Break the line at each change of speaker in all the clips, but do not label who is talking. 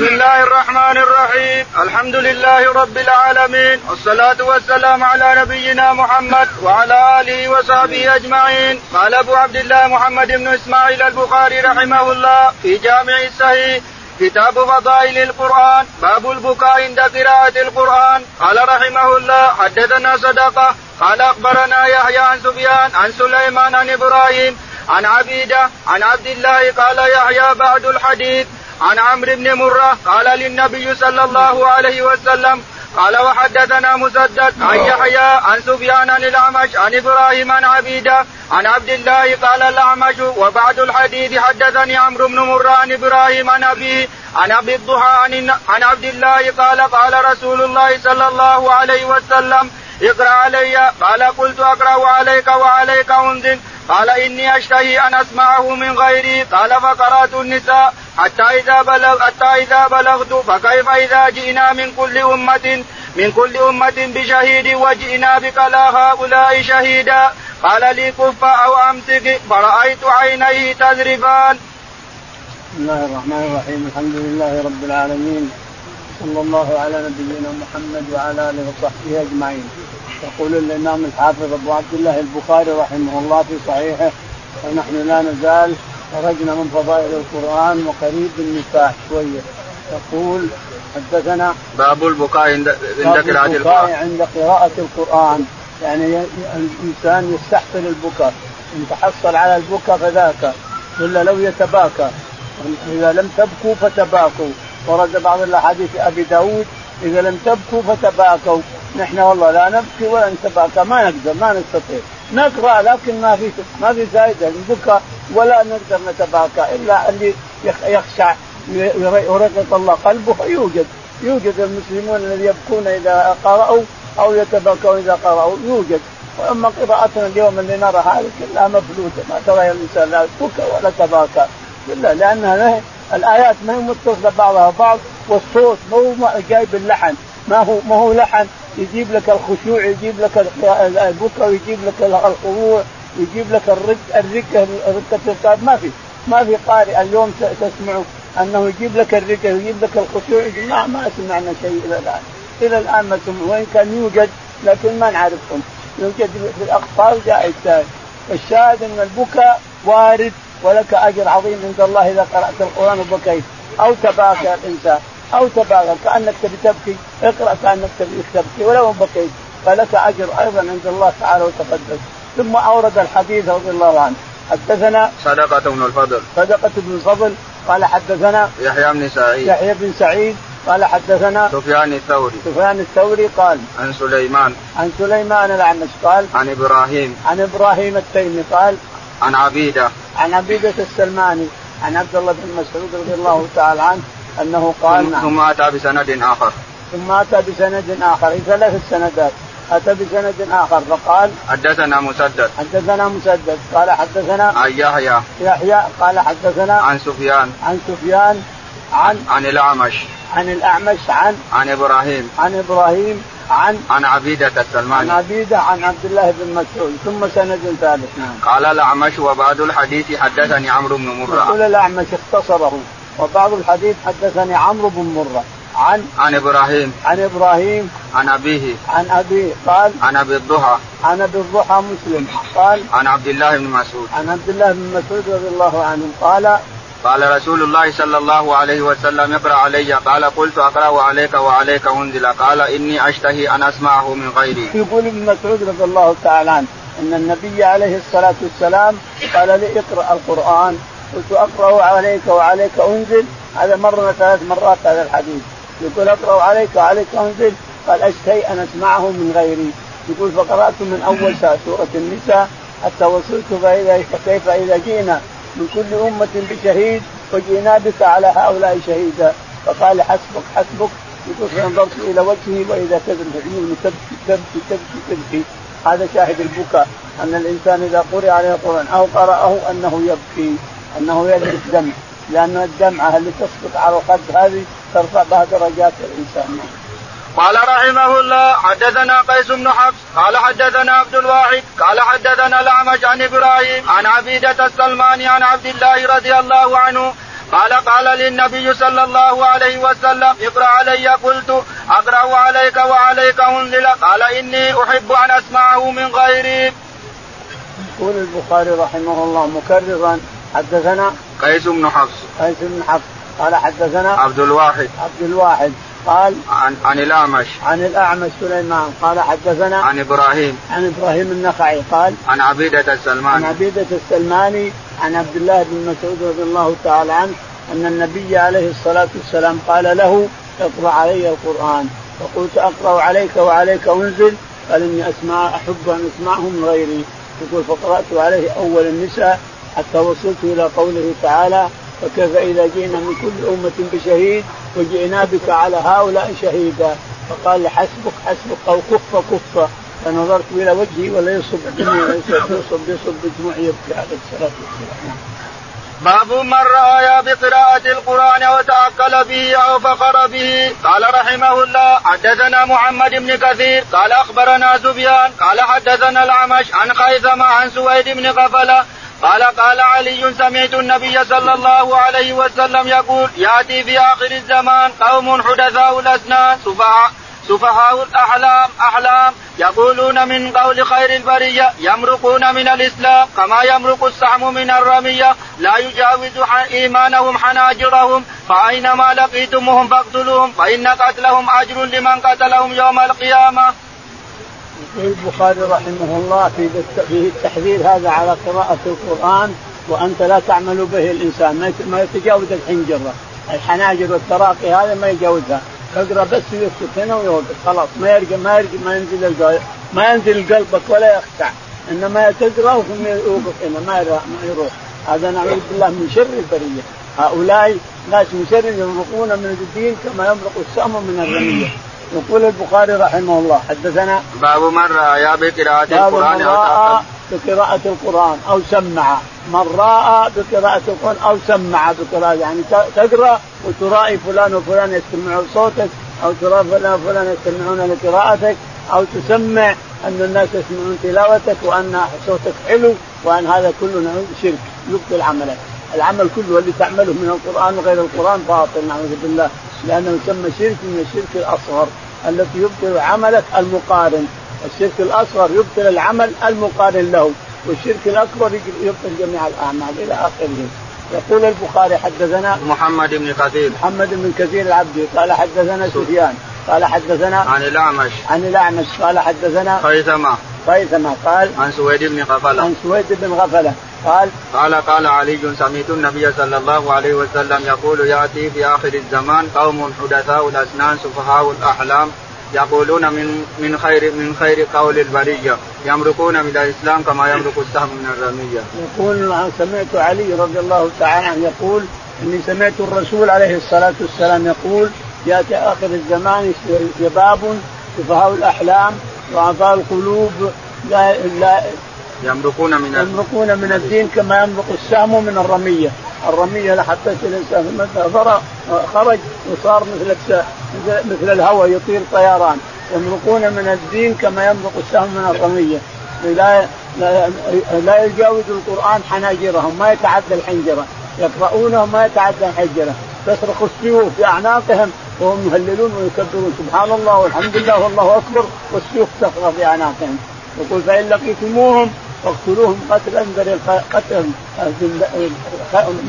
بسم الله الرحمن الرحيم الحمد لله رب العالمين والصلاة والسلام على نبينا محمد وعلى آله وصحبه أجمعين قال أبو عبد الله محمد بن إسماعيل البخاري رحمه الله في جامع الصحيح كتاب فضائل القرآن باب البكاء عند قراءة القرآن قال رحمه الله حدثنا صدقة قال أخبرنا يحيى عن سفيان عن سليمان عن إبراهيم عن عبيدة عن عبد الله قال يحيى بعد الحديث عن عمرو بن مرة قال للنبي صلى الله عليه وسلم قال وحدثنا مسدد عن يحيى عن سفيان عن الأعمش عن إبراهيم عن عبيده عن عبد الله قال الأعمش وبعد الحديث حدثني عمرو بن مرة عن إبراهيم عن أبيه عن أبي الضحى عن عن عبد الله قال قال رسول الله صلى الله عليه وسلم اقرأ علي قال قلت أقرأ عليك وعليك انزل قال إني أشتهي أن أسمعه من غيري. قال فقرأت النساء حتى إذا بلغ حتى إذا بلغت. فكيف إذا جئنا من كل أمة من كل أمة بشهيد وجئنا بك لا هؤلاء شهيدا؟ قال لي كف أو أمسك. فرأيت عينيه تذرفان.
بسم الله الرحمن الرحيم. الحمد لله رب العالمين. صلى الله على نبينا محمد وعلى آله وصحبه أجمعين. يقول الإمام الحافظ أبو عبد الله البخاري رحمه الله في صحيحه ونحن لا نزال خرجنا من فضائل القرآن وقريب النكاح شوية. يقول حدثنا
باب البكاء عند عند قراءة
القرآن. عند قراءة القرآن. يعني الإنسان يستحسن البكاء. إن تحصل على البكاء فذاك إلا لو يتباكى. إذا لم تبكوا فتباكوا. ورد بعض الأحاديث أبي داود إذا لم تبكوا فتباكوا. نحن والله لا نبكي ولا نتباكى ما نقدر ما نستطيع. نقرأ لكن ما في ما في فائده نبكى ولا نقدر نتباكى إلا اللي يخشع يرقق الله قلبه يوجد يوجد المسلمون الذين يبكون إذا قرأوا أو يتبكون إذا قرأوا يوجد. وأما قراءتنا اليوم اللي نرى هذه كلها مفلوتة ما ترى الانسان لا بكى ولا تباكى. كلها لأنها الآيات ما هي متصلة بعضها بعض والصوت ما هو جايب اللحن. ما هو ما هو لحن يجيب لك الخشوع يجيب لك البكاء ويجيب لك الخضوع يجيب لك الرك الركه ركه ما في ما في قارئ اليوم تسمع أنه يجيب لك الركة ويجيب لك الخشوع يجيب ما ما سمعنا شيء إلى الآن. إلى الآن ما سمع. وإن كان يوجد لكن ما نعرفهم. يوجد في الاقطار جائز الشاهد أن البكاء وارد ولك أجر عظيم عند الله إذا قرأت القرآن وبكيت. أو تباكى الإنسان أو تباغى كأنك تبي تبكي اقرأ كأنك تبي تبكي ولو بكيت. فلك أجر أيضا عند الله تعالى وتقدس ثم أورد الحديث رضي الله عنه. حدثنا
صدقة بن الفضل.
صدقة بن الفضل. قال حدثنا
يحيى بن سعيد.
يحيى بن سعيد. قال حدثنا
سفيان الثوري.
سفيان الثوري قال
عن سليمان.
عن سليمان الاعمش قال
عن إبراهيم.
عن إبراهيم التيمي قال
عن عبيدة.
عن عبيدة السلماني عن عبد الله بن مسعود رضي الله تعالى عنه أنه قال
نعم. ثم أتى بسند آخر.
ثم أتى بسند آخر. ثلاث سندات. أتى بسند آخر فقال
حدثنا مسدد.
حدثنا مسدد. قال حدثنا
عن يحيى.
يحيى قال حدثنا
عن سفيان.
عن سفيان عن
عن الأعمش.
عن الأعمش عن
عن إبراهيم.
عن إبراهيم عن
عن عبيدة السلماني
عن عبيدة عن عبد الله بن مسعود ثم سند ثالث. نعم.
قال الأعمش وبعد الحديث حدثني عمرو بن مرة.
يقول الأعمش اختصره وبعض الحديث حدثني عمرو بن مرة. عن
عن إبراهيم.
عن إبراهيم.
عن أبيه.
عن أبيه. قال
عن أبي الضحى.
عن أبي الضحى مسلم. قال
عن عبد الله بن مسعود.
عن عبد الله بن مسعود رضي الله عنه قال
قال رسول الله صلى الله عليه وسلم اقرأ علي. قال قلت أقرأ عليك وعليك أنزل. قال إني أشتهي أن أسمعه من غيري.
يقول ابن مسعود رضي الله تعالى عنه إن النبي عليه الصلاة والسلام قال لي اقرأ القرآن. قلت أقرأ عليك وعليك أنزل. هذا مرنا ثلاث مرات هذا الحديث. يقول أقرأ عليك وعليك أنزل. قال أشتهي أن أسمعه من غيري. يقول فقرأت من أول سورة النساء حتى وصلت فاذا كيف إذا جئنا. من كل أمة بشهيد وجئنا بك على هؤلاء شهيدا. فقال حسبك حسبك. يقول فنظرت إلى وجهه وإذا تذرف عيونه تبكي تبكي تبكي تبكي. هذا شاهد البكاء أن الإنسان إذا قرئ عليه القرآن أو قرأه أنه يبكي أنه يذرف دمع. لأن الدمعة اللي تسقط على الخد هذه ترفع بها درجات الإنسان.
قال رحمه الله حدثنا قيس بن حفص قال حدثنا عبد الواحد قال حدثنا الأعمش عن إبراهيم عن عبيدة السلماني عن عبد الله رضي الله عنه قال قال للنبي صلى الله عليه وسلم اقرأ علي قلت أقرأ عليك وعليك أنزل قال إني أحب أن أسمعه من غيري.
يقول البخاري رحمه الله مكررا حدثنا
قيس بن حفص.
قيس بن حفص قال حدثنا
عبد الواحد.
عبد الواحد. قال
عن عن الأعمش.
عن الأعمش سليمان. قال حدثنا
عن إبراهيم.
عن إبراهيم النخعي. قال
عن عبيدة السلماني.
عن عبيدة السلماني عن عبد الله بن مسعود رضي الله تعالى عنه أن النبي عليه الصلاة والسلام قال له اقرأ علي القرآن. فقلت أقرأ عليك وعليك أنزل قال إني أسمع أحب أن أسمعه من غيري. يقول فقرأت عليه أول النساء حتى وصلت إلى قوله تعالى فكيف إذا جئنا من كل أمة بشهيد وجئنا بك على هؤلاء شهيدا؟ فقال حسبك حسبك أو كف كف. فنظرت إلى وجهي ولا يصب دمي يصب يصب بدموعي يبكي عليه الصلاة والسلام.
باب من رأى بقراءة القرآن وتأكل به أو فقر به. قال رحمه الله حدثنا محمد بن كثير. قال أخبرنا سفيان قال حدثنا الأعمش عن خيثمة عن سويد بن غفلة قال قال علي سمعت النبي صلى الله عليه وسلم يقول يأتي في آخر الزمان قوم حدثاء الأسنان سفهاء سفهاء الاحلام أحلام يقولون من قول خير البرية يمرقون من الإسلام كما يمرق السهم من الرمية لا يجاوز إيمانهم حناجرهم فأينما لقيتموهم فاقتلوهم فإن قتلهم أجر لمن قتلهم يوم القيامة.
يقول البخاري رحمه الله في التحذير هذا على قراءة القرآن وأنت لا تعمل به الإنسان ما يتجاوز الحنجرة. الحناجر والتراقي هذا ما يجاوزها. تقرا بس يسكت هنا ويوقف خلاص. ما يرجع ما يرجع ما ينزل ما ينزل قلبك ولا يخشع إنما تقرأ ثم يوقف هنا ما ما يروح. هذا نعوذ بالله من شر البرية. هؤلاء ناس من شر يمرقون من الدين كما يمرق السهم من الرمية. يقول البخاري رحمه الله حدثنا
باب من رأى بقراءة القرآن
أو بقراءة القرآن أو سمع. من رأى بقراءة القرآن أو سمع بقراءة يعني تقرأ وترائي فلان وفلان يستمعون صوتك أو ترى فلان وفلان يستمعون لقراءتك أو تسمع أن الناس يسمعون تلاوتك وأن صوتك حلو وأن هذا كله شرك يبطل عملك العمل كله اللي تعمله من القرآن وغير القرآن باطل نعوذ بالله. لأنه يسمى شرك من الشرك الأصغر التي يبطل عملك المقارن. الشرك الأصغر يبطل العمل المقارن له والشرك الأكبر يبطل جميع الأعمال إلى آخره. يقول البخاري حدثنا
محمد بن كثير.
محمد بن كثير العبدي. قال حدثنا سفيان. قال حدثنا
عن الأعمش.
عن الأعمش. قال حدثنا
خيثمة.
خيثمة. قال
عن سويد بن غفلة.
عن سويد بن غفلة. قال
قال قال علي سمعت النبي صلى الله عليه وسلم يقول يأتي في آخر الزمان قوم حدثاء الأسنان سفهاء الأحلام يقولون من من خير من خير قول البرية يمرقون من الإسلام كما يمرق السهم من الرمية.
يقول سمعت علي رضي الله تعالى عنه يقول إني سمعت الرسول عليه الصلاة والسلام يقول يأتي آخر الزمان شباب سفهاء الأحلام ضعفاء القلوب لا لا
يمرقون من
يمرقون من الدين كما يمرق السهم من الرمية، الرمية لو حطيت الإنسان خرج وصار مثل مثل الهواء يطير طيران، يمرقون من الدين كما يمرق السهم من الرمية، لا لا, لا يجاوز القرآن حناجرهم ما يتعدى الحنجرة، يقرؤونه ما يتعدى الحنجرة، تصرخ السيوف في أعناقهم وهم يهللون ويكبرون. سبحان الله والحمد لله والله أكبر. والسيوف تصرخ في أعناقهم. يقول فإن لقيتموهم فاقتلوهم قتلا قتلا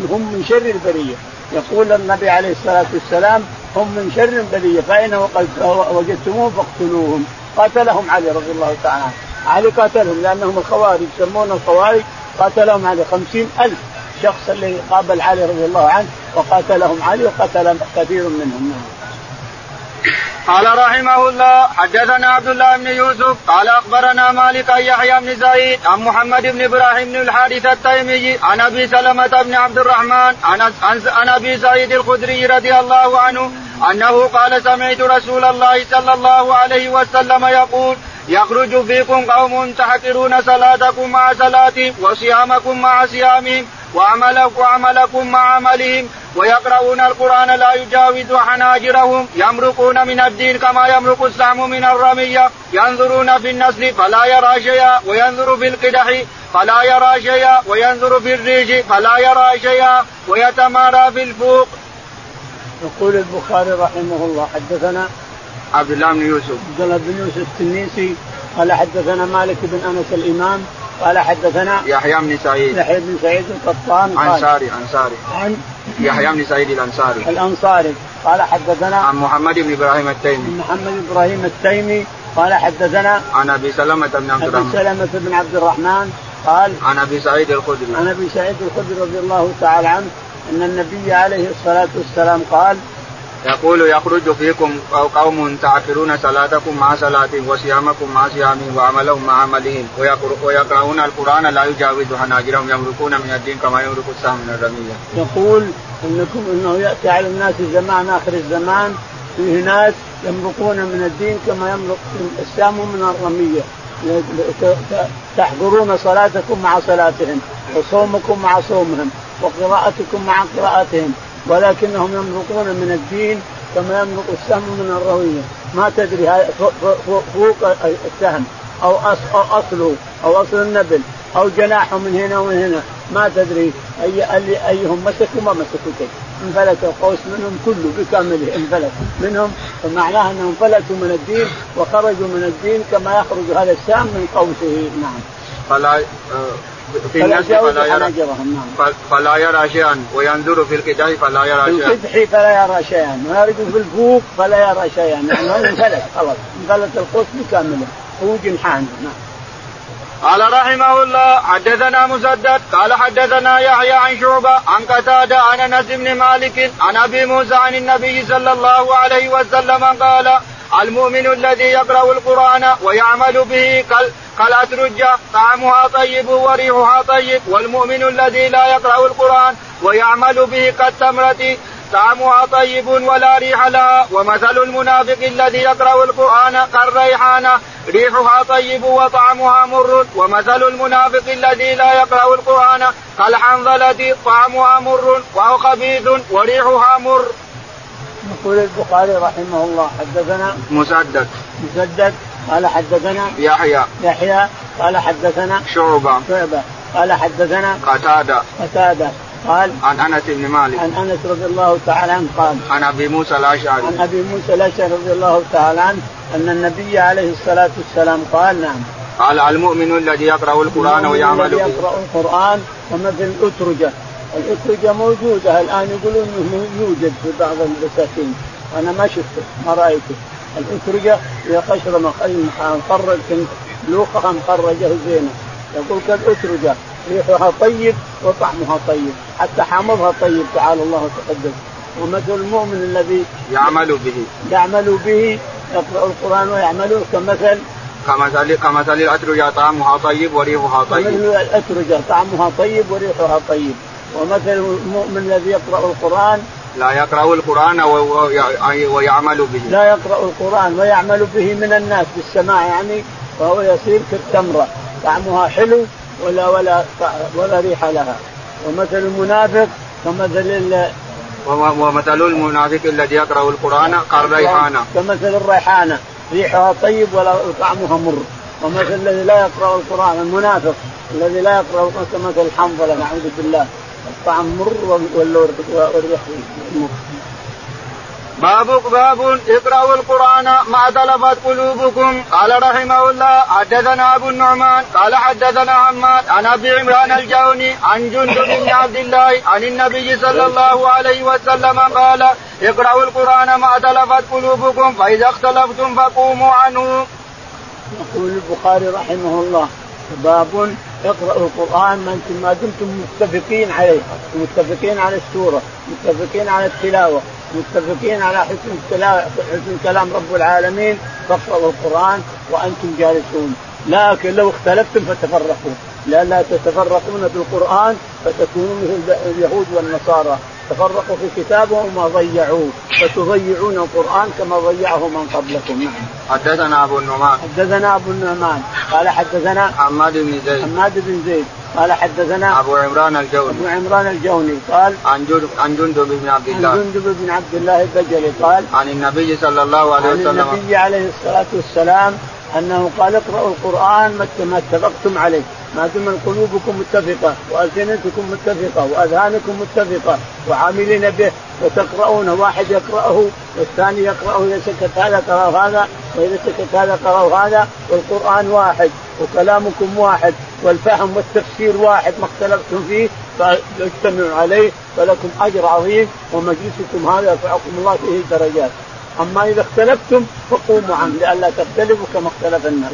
هم من شر البرية. يقول النبي عليه الصلاة والسلام هم من شر البرية فاين وجدتموهم فاقتلوهم. قتلهم علي رضي الله تعالى عنه. علي قتلهم لأنهم الخوارج يسمون الخوارج. قتلهم علي خمسين ألف شخص اللي قابل علي رضي الله عنه وقاتلهم علي وقتل كثير منهم.
قال رحمه الله حدثنا عبد الله بن يوسف قال أخبرنا مالك يحيى بن زيد عن محمد بن إبراهيم بن الحارث التيمي عن أبي سلمة بن عبد الرحمن عن أبي سعيد الخدري رضي الله عنه أنه قال سمعت رسول الله صلى الله عليه وسلم يقول يخرج فيكم قوم تحقرون صلاتكم مع صلاتهم وصيامكم مع صيامهم وعملك وعملكم مع عملهم ويقرؤون القرآن لا يجاوز حناجرهم. يمرقون من الدين كما يمرق السهم من الرمية. ينظرون في النسل فلا يرى شيئا وينظر في القدح فلا يرى شيئا وينظر في الريش فلا يرى شيئا ويتمارى في الفوق.
يقول البخاري رحمه الله حدثنا
عبد الله بن يوسف.
عبد الله بن يوسف التنيسي قال حدثنا مالك بن أنس الإمام قال حدثنا
يحيى بن سعيد.
يحيى بن سعيد القطان
انصاري انصاري
عن
يحيى بن سعيد الأنصاري.
الأنصاري. قال حدثنا
عن محمد بن إبراهيم التيمي.
محمد إبراهيم التيمي. قال حدثنا
عن أبي سلمة بن عبد الرحمن.
ابي سلمة بن عبد الرحمن قال
عن أبي سعيد الخدري.
عن أبي سعيد الخدري رضي الله تعالى عنه أن النبي عليه الصلاة والسلام قال
يقول يخرج فيكم قوم تعكرون صلاتكم مع صلاتهم وصيامكم مع صيامهم وعملهم مع عملهم. ويقرؤون القرآن لا يجاوز حناجرهم يمرقون من الدين كما يمرق السهم من الرمية.
يقول انكم إنه ياتي على الناس زمان آخر الزمان فيه ناس يمرقون من الدين كما يمرق السهم من الرمية. تحضرون صلاتكم مع صلاتهم وصومكم مع صومهم وقراءتكم مع قراءتهم. ولكنهم يمرقون من الدين كما يمرق السهم من الروية. ما تدري فوق السهم أو أصله أو أصل النبل أو جناحه من هنا ومن هنا. ما تدري. اي أيهم مسكوا ما مسكوا شيء. انفلت القوس منهم كله بكامله انفلت. منهم فمعناه أنهم فلتوا من الدين وخرجوا من الدين كما يخرج هذا السهم من قوسه. نعم.
فلا آه، في الناس فلا يرى نعم. فلا يرى شيئا وينظر في القدح فلا يرى شيئا.
في القدح فلا يرى شيئا ويرد في الفوق فلا يرى شيئا يعني انفلت خلاص. انفلت القوس بكامله هو جنحان نعم.
قال رحمه الله حدثنا مسدد قال حدثنا يحيى عن شعبة عن قتادة عن أنس بن مالك عن أبي موسى عن النبي صلى الله عليه وسلم قال المؤمن الذي يقرأ القرآن ويعمل به كالأترجة طعمها طيب وريحها طيب والمؤمن الذي لا يقرأ القرآن ويعمل به كالتمرة طعمها طيب ولا ريح لها ومثل المنافق الذي يقرأ القرآن كالريحانة ريحها طيب وطعمها مر ومثل المنافق الذي لا يقرأ القرآن كالحنظلة طعمها مر وهو خبيث وريحها مر.
يقول البخاري رحمه الله حدثنا
مسدد
مسدد قال حدثنا
يحيى.
يحيى. قال حدثنا
شعبة.
شعبة. قال حدثنا
قتادة.
قتادة. قال
عن أنس بن مالك.
عن أنس رضي الله تعالى عنه قال
عن أبي موسى الأشعري.
عن أبي موسى الأشعري رضي الله تعالى عنه أن النبي عليه الصلاة والسلام قال نعم.
قال المؤمن الذي يقرأ القرآن ويعمل به
يقرأ القرآن ومثل الأترجة. الأترجة موجودة. الآن يقولون انه يوجد في بعض البساتين أنا ما شفته ما رأيته. الاترجه هي قشرة مخرج لوقها مخرجه زينة. يقول كالاترجه ريحها طيب وطعمها طيب حتى حامضها طيب تعالى الله وتقدم ومثل المؤمن الذي
يعمل به.
يعمل به يقرأ القرآن ويعمل كمثل
كمثل كمثل الأترجة طعمها طيب وريحها طيب.
كمثل الأترجة طعمها طيب وريحها طيب. ومثل المؤمن الذي يقرأ القرآن
لا يقرأ القرآن ويعمل به.
لا يقرأ القرآن ويعمل به من الناس بالسماع يعني فهو يصير كالتمرة طعمها حلو ولا ولا ولا ريح لها. ومثل المنافق كمثل
ومثل المنافق الذي يقرأ القرآن كالريحانة.
كمثل الريحانة. ريحها طيب ولا طعمها مر. ومثل الذي لا يقرأ القرآن المنافق الذي لا يقرأ كمثل الحنظلة نعوذ بالله. الطعم مر والريح مر
باب باب اقرأوا القرآن ما تلفت قلوبكم قال رحمه الله حدثنا أبو النعمان قال حدثنا عماد عن أبي عمران الجوني عن جندب بن عبد الله عن النبي صلى الله عليه وسلم قال اقرأوا القرآن ما تلفت قلوبكم فإذا اختلفتم فقوموا عنه.
يقول البخاري رحمه الله باب اقرأوا القرآن ما أنتم دمتم متفقين عليه متفقين على السورة متفقين على التلاوة متفقين على حسن حسن كلام رب العالمين فاقرأوا القرآن وأنتم جالسون. لكن لو اختلفتم فتفرقوا. لا لا تتفرقون بالقرآن فتكونوا مثل اليهود والنصارى. تفرقوا في كتابهم وما ضيعوه فتضيعون القرآن كما ضيعه من قبلكم. نعم.
حدثنا أبو النعمان.
حدثنا أبو النعمان. قال حدثنا
حماد بن زيد.
حماد بن زيد. قال حدثنا
أبو عمران الجوني.
أبو عمران الجوني. قال
عن جندب عن جندب بن عبد الله.
عن جندب بن عبد الله البجلي. قال
عن النبي صلى الله عليه
عن
وسلم.
النبي عليه الصلاة والسلام أنه قال اقرأوا القرآن ما اتفقتم عليه. ما دام قلوبكم متفقة وألسنتكم متفقة وأذهانكم متفقة وعاملين به وتقرؤون واحد يقرأه والثاني يقرأه إذا سكت هذا قرأوا هذا وإذا سكت هذا قرأوا هذا والقرآن واحد وكلامكم واحد والفهم والتفسير واحد ما اختلفتم فيه فاجتمعوا عليه فلكم أجر عظيم ومجلسكم هذا يرفعكم الله فيه درجات أما إذا اختلفتم فقوموا عنه لئلا تختلفوا كما اختلف الناس.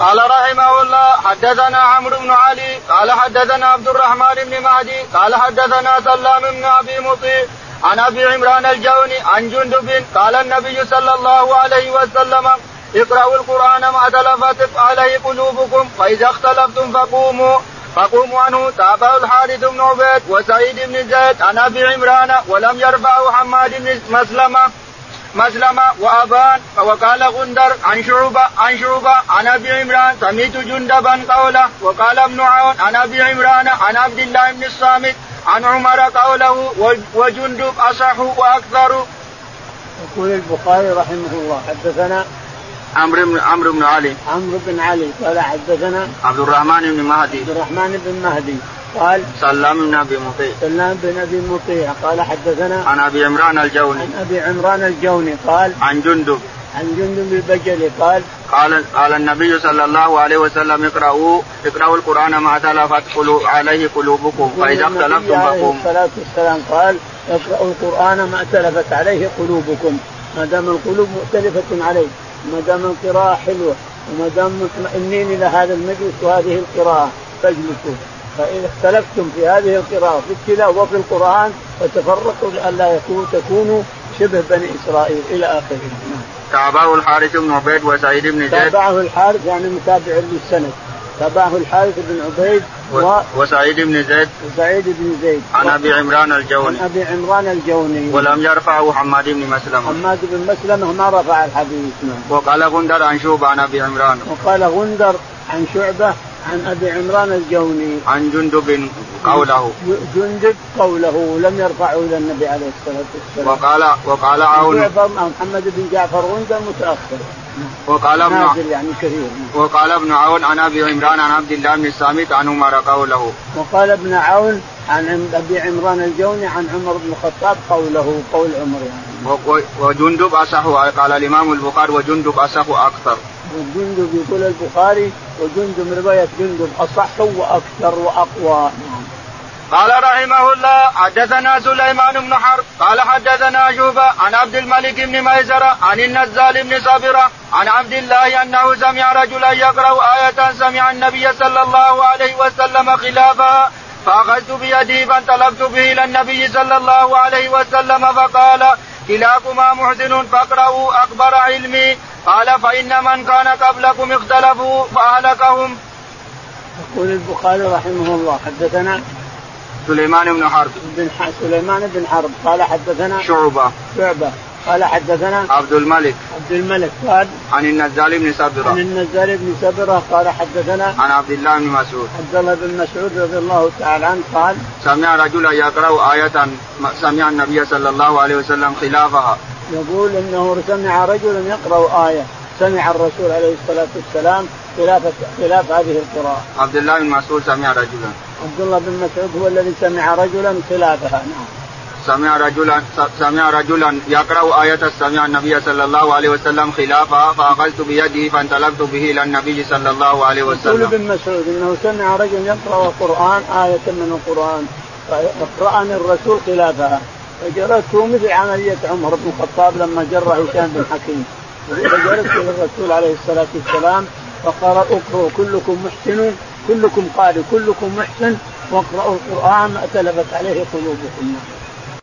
قال رحمه الله حدثنا عمرو بن علي قال حدثنا عبد الرحمن بن مهدي قال حدثنا سلام بن أبي مطيع عن أبي عمران الجوني عن جندب قال النبي صلى الله عليه وسلم اقرأوا القرآن ما تلفت عليه قلوبكم فإذا اختلفتم فقوموا. فقوموا عنه تابعه الحارث بن عبيد وسعيد بن زيد عن أبي عمران ولم يرفعه حماد بن مسلمة. مسلمة وأبان وقال غندر عن شعوبة عن شعوبة عن أبي عمران سمعت جندبا قوله وقال ابن عون عن أبي عمران عن عبد الله بن الصامت عن عمر قوله وجندب أصح وأكثر.
يقول البخاري رحمه الله حدثنا
عمرو بن عمرو بن علي.
عمرو بن علي قال حدثنا
عبد الرحمن بن مهدي.
عبد الرحمن بن مهدي. قال
سلام بن ابي مطيع
سلام بن ابي مطيع. قال حدثنا
عن أبي عمران الجوني.
عن أبي عمران الجوني. قال
عن جندب.
عن جندب البجلي. قال
قال قال النبي صلى الله عليه وسلم اقرأوا اقرأوا القرآن ما تلفت عليه قلوبكم. فإذا اختلفتم فقوموا.
عليه الصلاة والسلام قال اقرأوا القرآن ما تلفت عليه قلوبكم. ما دام القلوب مختلفة عليه ما دام القراءة حلوة وما دام مطمئنين إلى هذا المجلس وهذه القراءة فاجلسوا. فإن اختلفتم في هذه القراءة في التلاوة وفي القرآن فتفرقوا لئلا يكون تكونوا شبه بني إسرائيل إلى آخره.
تابعه الحارث بن عبيد وسعيد بن زيد.
تابعه الحارث يعني متابع للسند. تابعه الحارث بن عبيد
و... وسعيد بن زيد.
وسعيد بن زيد.
عن أبي عمران الجوني.
عن أبي عمران الجوني.
ولم يرفعه حماد بن مسلمة.
حماد بن مسلمة ما رفع الحديث. نعم.
وقال غندر عن شوبة عن أبي عمران.
وقال غندر عن شعبة عن أبي عمران الجوني.
عن جندب قوله.
جندب قوله لم يرفعه إلى النبي عليه الصلاة والسلام.
وقال وقال عون.
محمد بن جعفر غندر متأخر.
وقال ابن
يعني كثير.
وقال ابن عون عن أبي عمران عن عبد الله بن الصامت عن عمر قوله.
وقال ابن عون عن أبي عمران الجوني عن عمر بن الخطاب قوله قول عمر يعني.
وجندب اصح قال الإمام البخاري وجندب أصح أكثر.
وجندب يقول البخاري وجندب رواية جندب أصح وأكثر وأقوى.
قال رحمه الله حدثنا سليمان بن حرب قال حدثنا شوبة عن عبد الملك بن ميسرة عن النزال بن صبرة عن عبد الله أنه سمع رجلا يقرأ آية سمع النبي صلى الله عليه وسلم خلافها فأخذت بيدي فانطلقت به إلى النبي صلى الله عليه وسلم فقال كلاكما محسن فاقرأوا أكبر علمي. قال فإن من كان قبلكم اختلفوا فأهلكهم.
يقول البخاري رحمه الله حدثنا
سليمان بن حرب.
بن سليمان بن حرب قال حدثنا
شعبة.
شعبة. قال حدثنا
عبد الملك.
عبد الملك. قال
عن النزال بن سبرة
عن النزال بن سبرة قال حدثنا
عن عبد الله بن مسعود.
عبد الله بن مسعود رضي الله تعالى عنه قال
سمع رجلا يقرأ آية سمع النبي صلى الله عليه وسلم خلافها.
يقول إنه سمع رجلا يقرأ آية. سمع الرسول عليه الصلاة والسلام خلاف خلاف هذه القراءة.
عبد الله بن مسعود سمع رجلا.
عبد الله بن مسعود هو الذي سمع رجلا خلافها. نعم.
سمع رجلا سمع رجلا يقرأ آية سمع النبي صلى الله عليه وسلم خلافها فأخذت بيده فانطلقت به إلى النبي صلى الله عليه وسلم.
يقول ابن مسعود أنه سمع رجل يقرأ القرآن آية من القرآن. فأقرأني الرسول خلافها. فجرته مثل عملية عمر بن الخطاب لما جر هشام بن حكيم. فجلست إلى الرسول عليه الصلاة والسلام فقال اقرأوا كلكم محسن كلكم قارئ كلكم محسن واقرأوا القرآن ما تلفت عليه قلوبكم.